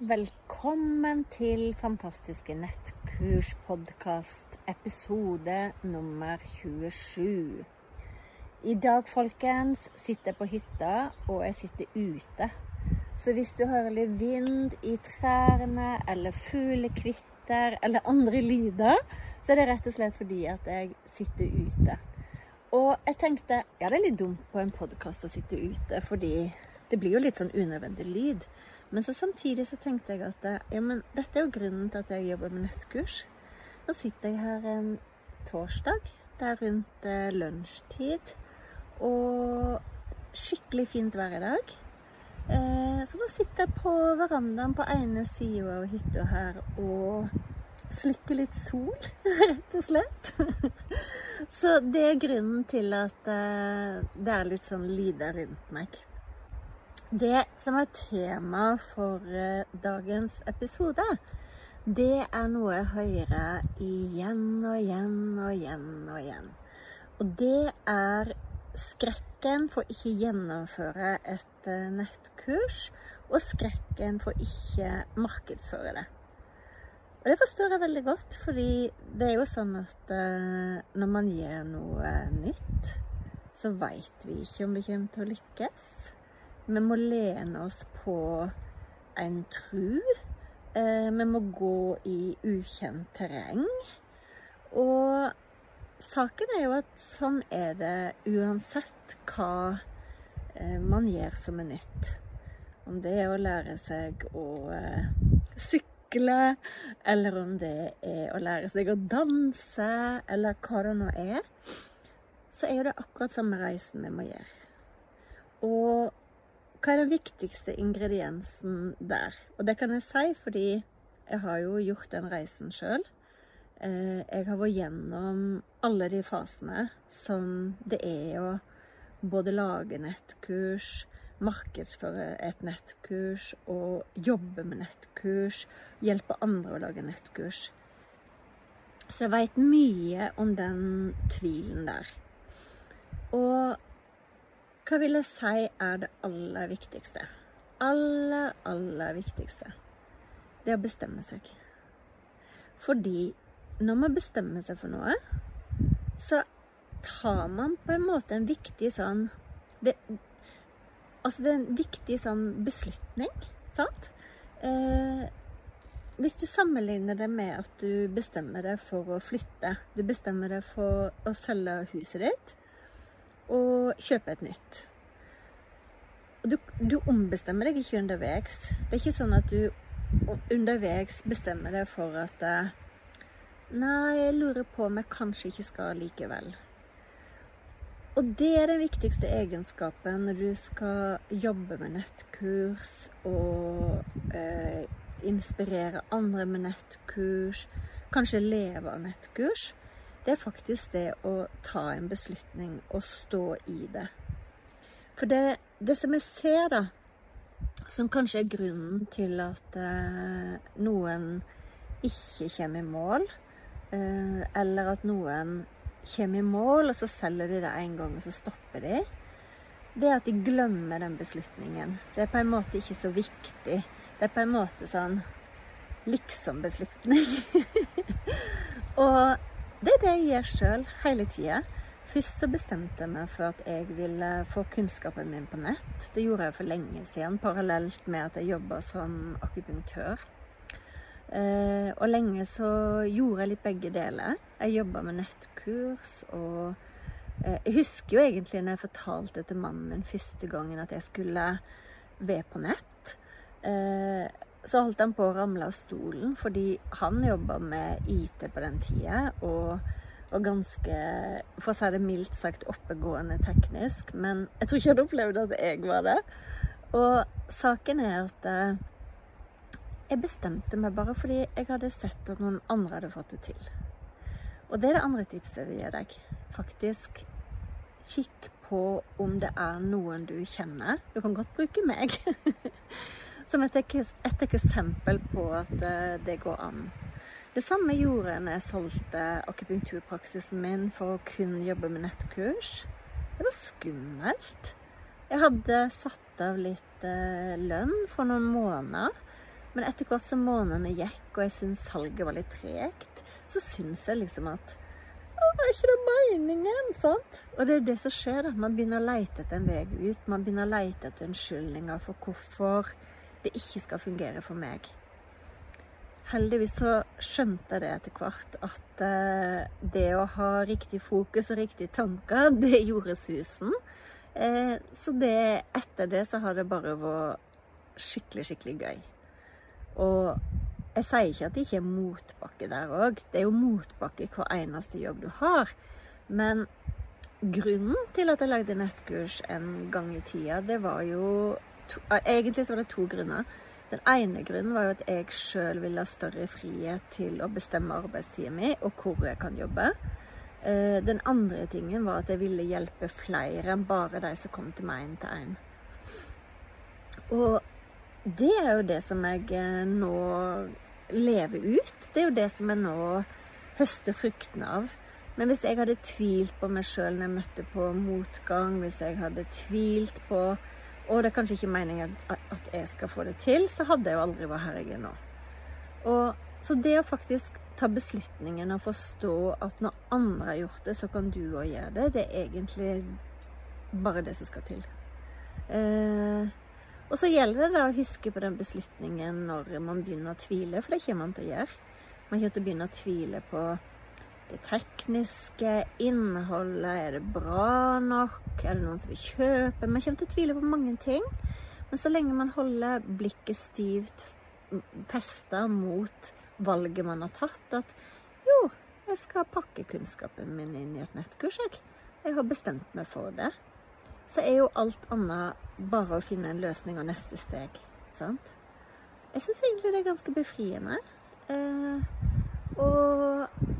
Velkommen til Fantastiske nettkurs-podkast, episode nummer 27. I dag, folkens, sitter jeg på hytta, og jeg sitter ute. Så hvis du hører litt vind i trærne, eller fuglekvitter, eller andre lyder, så er det rett og slett fordi at jeg sitter ute. Og jeg tenkte ja, det er litt dumt på en podkast å sitte ute, fordi det blir jo litt sånn unødvendig lyd. Men så samtidig så tenkte jeg at ja, men dette er jo grunnen til at jeg jobber med nettkurs. Nå sitter jeg her en torsdag. Det er rundt eh, lunsjtid. Og skikkelig fint vær i dag. Eh, så nå sitter jeg på verandaen på ene sida av hytta her og slikker litt sol, rett og slett. så det er grunnen til at eh, det er litt sånn lyder rundt meg. Det som er tema for eh, dagens episode, det er noe jeg hører igjen og igjen og igjen og igjen. Og det er skrekken for ikke gjennomføre et eh, nettkurs, og skrekken for ikke markedsføre det. Og det forstår jeg veldig godt, fordi det er jo sånn at eh, når man gjør noe nytt, så veit vi ikke om vi kommer til å lykkes. Vi må lene oss på en tru. Eh, vi må gå i ukjent terreng. Og saken er jo at sånn er det uansett hva eh, man gjør som er nytt. Om det er å lære seg å eh, sykle, eller om det er å lære seg å danse, eller hva det nå er, så er det akkurat samme reisen vi må gjøre. Og hva er den viktigste ingrediensen der? Og det kan jeg si fordi jeg har jo gjort den reisen sjøl. Eh, jeg har vært gjennom alle de fasene som det er å både lage nettkurs, markedsføre et nettkurs og jobbe med nettkurs, hjelpe andre å lage nettkurs. Så jeg veit mye om den tvilen der. Og hva vil jeg si er det aller viktigste? Aller, aller viktigste. Det er å bestemme seg. Fordi når man bestemmer seg for noe, så tar man på en måte en viktig sånn det, Altså det er en viktig sånn beslutning, sant? Eh, hvis du sammenligner det med at du bestemmer deg for å flytte, du bestemmer deg for å selge huset ditt, og kjøpe et nytt. Du, du, ombestemmer deg ikke underveis. Det er ikke sånn at du underveis bestemmer deg for at eh, Nei, jeg lurer på om jeg kanskje ikke skal likevel. Og det er den viktigste egenskapen når du skal jobbe med nettkurs og eh, inspirere andre med nettkurs, kanskje leve av nettkurs det er faktisk det å ta en beslutning og stå i det. For det, det som jeg ser, da, som kanskje er grunnen til at eh, noen ikke kommer i mål, eh, eller at noen kommer i mål, og så selger de det en gang, og så stopper de, det er at de glemmer den beslutningen. Det er på en måte ikke så viktig. Det er på en måte sånn liksom-beslutning. og det er det jeg gjør sjøl hele tida. Først så bestemte jeg meg for at jeg ville få kunnskapen min på nett. Det gjorde jeg for lenge siden, parallelt med at jeg jobba som akupunktør. Eh, og lenge så gjorde jeg litt begge deler. Jeg jobba med nettkurs og eh, Jeg husker jo egentlig når jeg fortalte til mannen min første gangen at jeg skulle være på nett. Eh, så holdt han på å ramle av stolen fordi han jobba med IT på den tida. og og ganske, for å si det mildt sagt, oppegående teknisk. Men jeg tror ikke han opplevde at jeg var det. Og saken er at eh, jeg bestemte meg bare fordi jeg hadde sett at noen andre hadde fått det til. Og det er det andre tipset jeg vil gi deg. Faktisk kikk på om det er noen du kjenner. Du kan godt bruke meg som et, et eksempel på at eh, det går an. Det samme gjorde jeg når jeg solgte akupunkturpraksisen min for å kun jobbe med nettkurs. Det var skummelt. Jeg hadde satt av litt eh, lønn for noen måneder. Men etter hvert som månedene gikk, og jeg syntes salget var litt tregt, så syns jeg liksom at å, er ikke det meningen? sant? Og det er jo det som skjer. da. Man begynner å leite etter en vei ut. Man begynner å leite etter unnskyldninger for hvorfor det ikke skal fungere for meg heldigvis så skjønte jeg det etter hvert at eh, det å ha riktig fokus og riktige tanker, det gjorde susen. Eh, så det, etter det så har det bare vært skikkelig, skikkelig gøy. Og jeg sier ikke at det ikke er motbakke der òg. Det er jo motbakke hver eneste jobb du har. Men grunnen til at jeg lagde nettkurs en gang i tida, det var jo to, Egentlig så var det to grunner. Den ene grunnen var jo at jeg sjøl ville ha større frihet til å bestemme arbeidstida mi og hvor jeg kan jobbe. Eh, den andre tingen var at jeg ville hjelpe flere enn bare de som kom til meg én til én. Og det er jo det som jeg eh, nå lever ut. Det er jo det som jeg nå høster fruktene av. Men hvis jeg hadde tvilt på meg sjøl når jeg møtte på motgang, hvis jeg hadde tvilt på og det er kanskje ikke meningen at jeg skal få det til, så hadde jeg jo aldri vært her jeg er nå. Og, så det å faktisk ta beslutningen og forstå at når andre har gjort det, så kan du òg gjøre det, det er egentlig bare det som skal til. Eh, og så gjelder det da å huske på den beslutningen når man begynner å tvile, for det kommer man til å gjøre. Man kommer til å begynne å tvile på det tekniske, innholdet, er det bra nok, er det noen som vil kjøpe? Man kommer til å tvile på mange ting. Men så lenge man holder blikket stivt festa mot valget man har tatt, at jo, jeg skal pakke kunnskapen min inn i et nettkurs, jeg. Jeg har bestemt meg for det. Så er jo alt annet bare å finne en løsning og neste steg. Sant? Jeg syns egentlig det er ganske befriende. Eh, og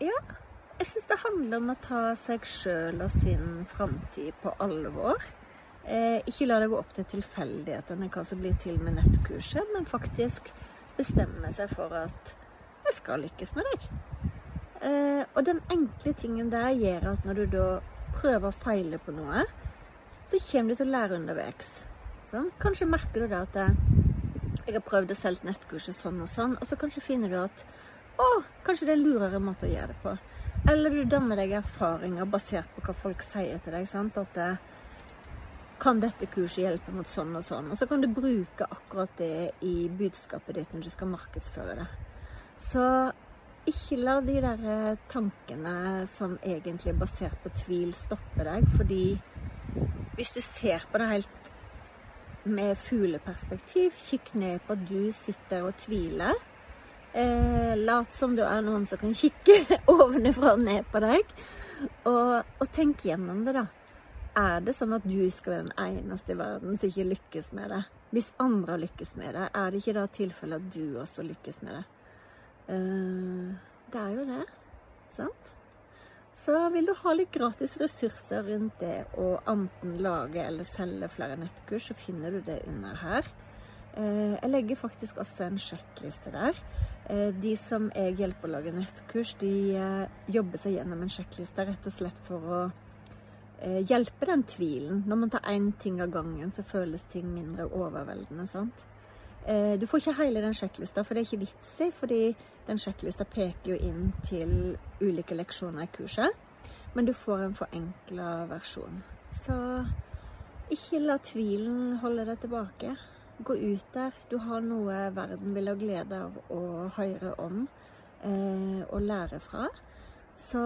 ja. Jeg syns det handler om å ta seg sjøl og sin framtid på alvor. Eh, ikke la det gå opp til tilfeldighetene hva som blir til med nettkurset, men faktisk bestemme seg for at jeg skal lykkes med deg. Eh, og den enkle tingen der gjør at når du da prøver å feile på noe, så kommer du til å lære underveis. Sånn? Kanskje merker du da at eh, jeg har prøvd å selge nettkurset sånn og sånn, og så kanskje finner du at å, kanskje det er en lurere måte å gjøre det på. Eller du danner deg erfaringer basert på hva folk sier til deg. sant? At det, kan dette kurset hjelpe mot sånn og sånn? Og så kan du bruke akkurat det i budskapet ditt når du skal markedsføre det. Så ikke la de der eh, tankene som egentlig er basert på tvil, stoppe deg. Fordi hvis du ser på det helt med fugleperspektiv, kikk ned på at du sitter og tviler Eh, lat som du er noen som kan kikke ovenfra og ned på deg. Og, og, tenk gjennom det, da. Er det sånn at du skal være den eneste i verden som ikke lykkes med det? Hvis andre har lykkes med det, er det ikke da tilfellet at du også lykkes med det? Eh, det er jo det. Sant? Så vil du ha litt gratis ressurser rundt det å enten lage eller selge flere nettkurs, så finner du det under her. Eh, jeg legger faktisk også en sjekkliste der. Eh, de som jeg hjelper å lage nettkurs, de eh, jobber seg gjennom en sjekkliste rett og slett for å hjelpe den tvilen. Når man tar én ting av gangen, så føles ting mindre overveldende. sant? Eh, du får ikke hele den sjekklista, for det er ikke vits i, fordi den sjekklista peker jo inn til ulike leksjoner i kurset. Men du får en forenkla versjon. Så ikke la tvilen holde deg tilbake. Gå ut der. Du har noe verden vil ha glede av å høre om eh, og lære fra. Så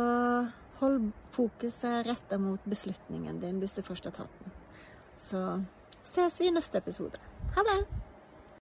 hold fokuset retta mot beslutningen din hvis du først har tatt den. Så ses vi i neste episode. Ha det!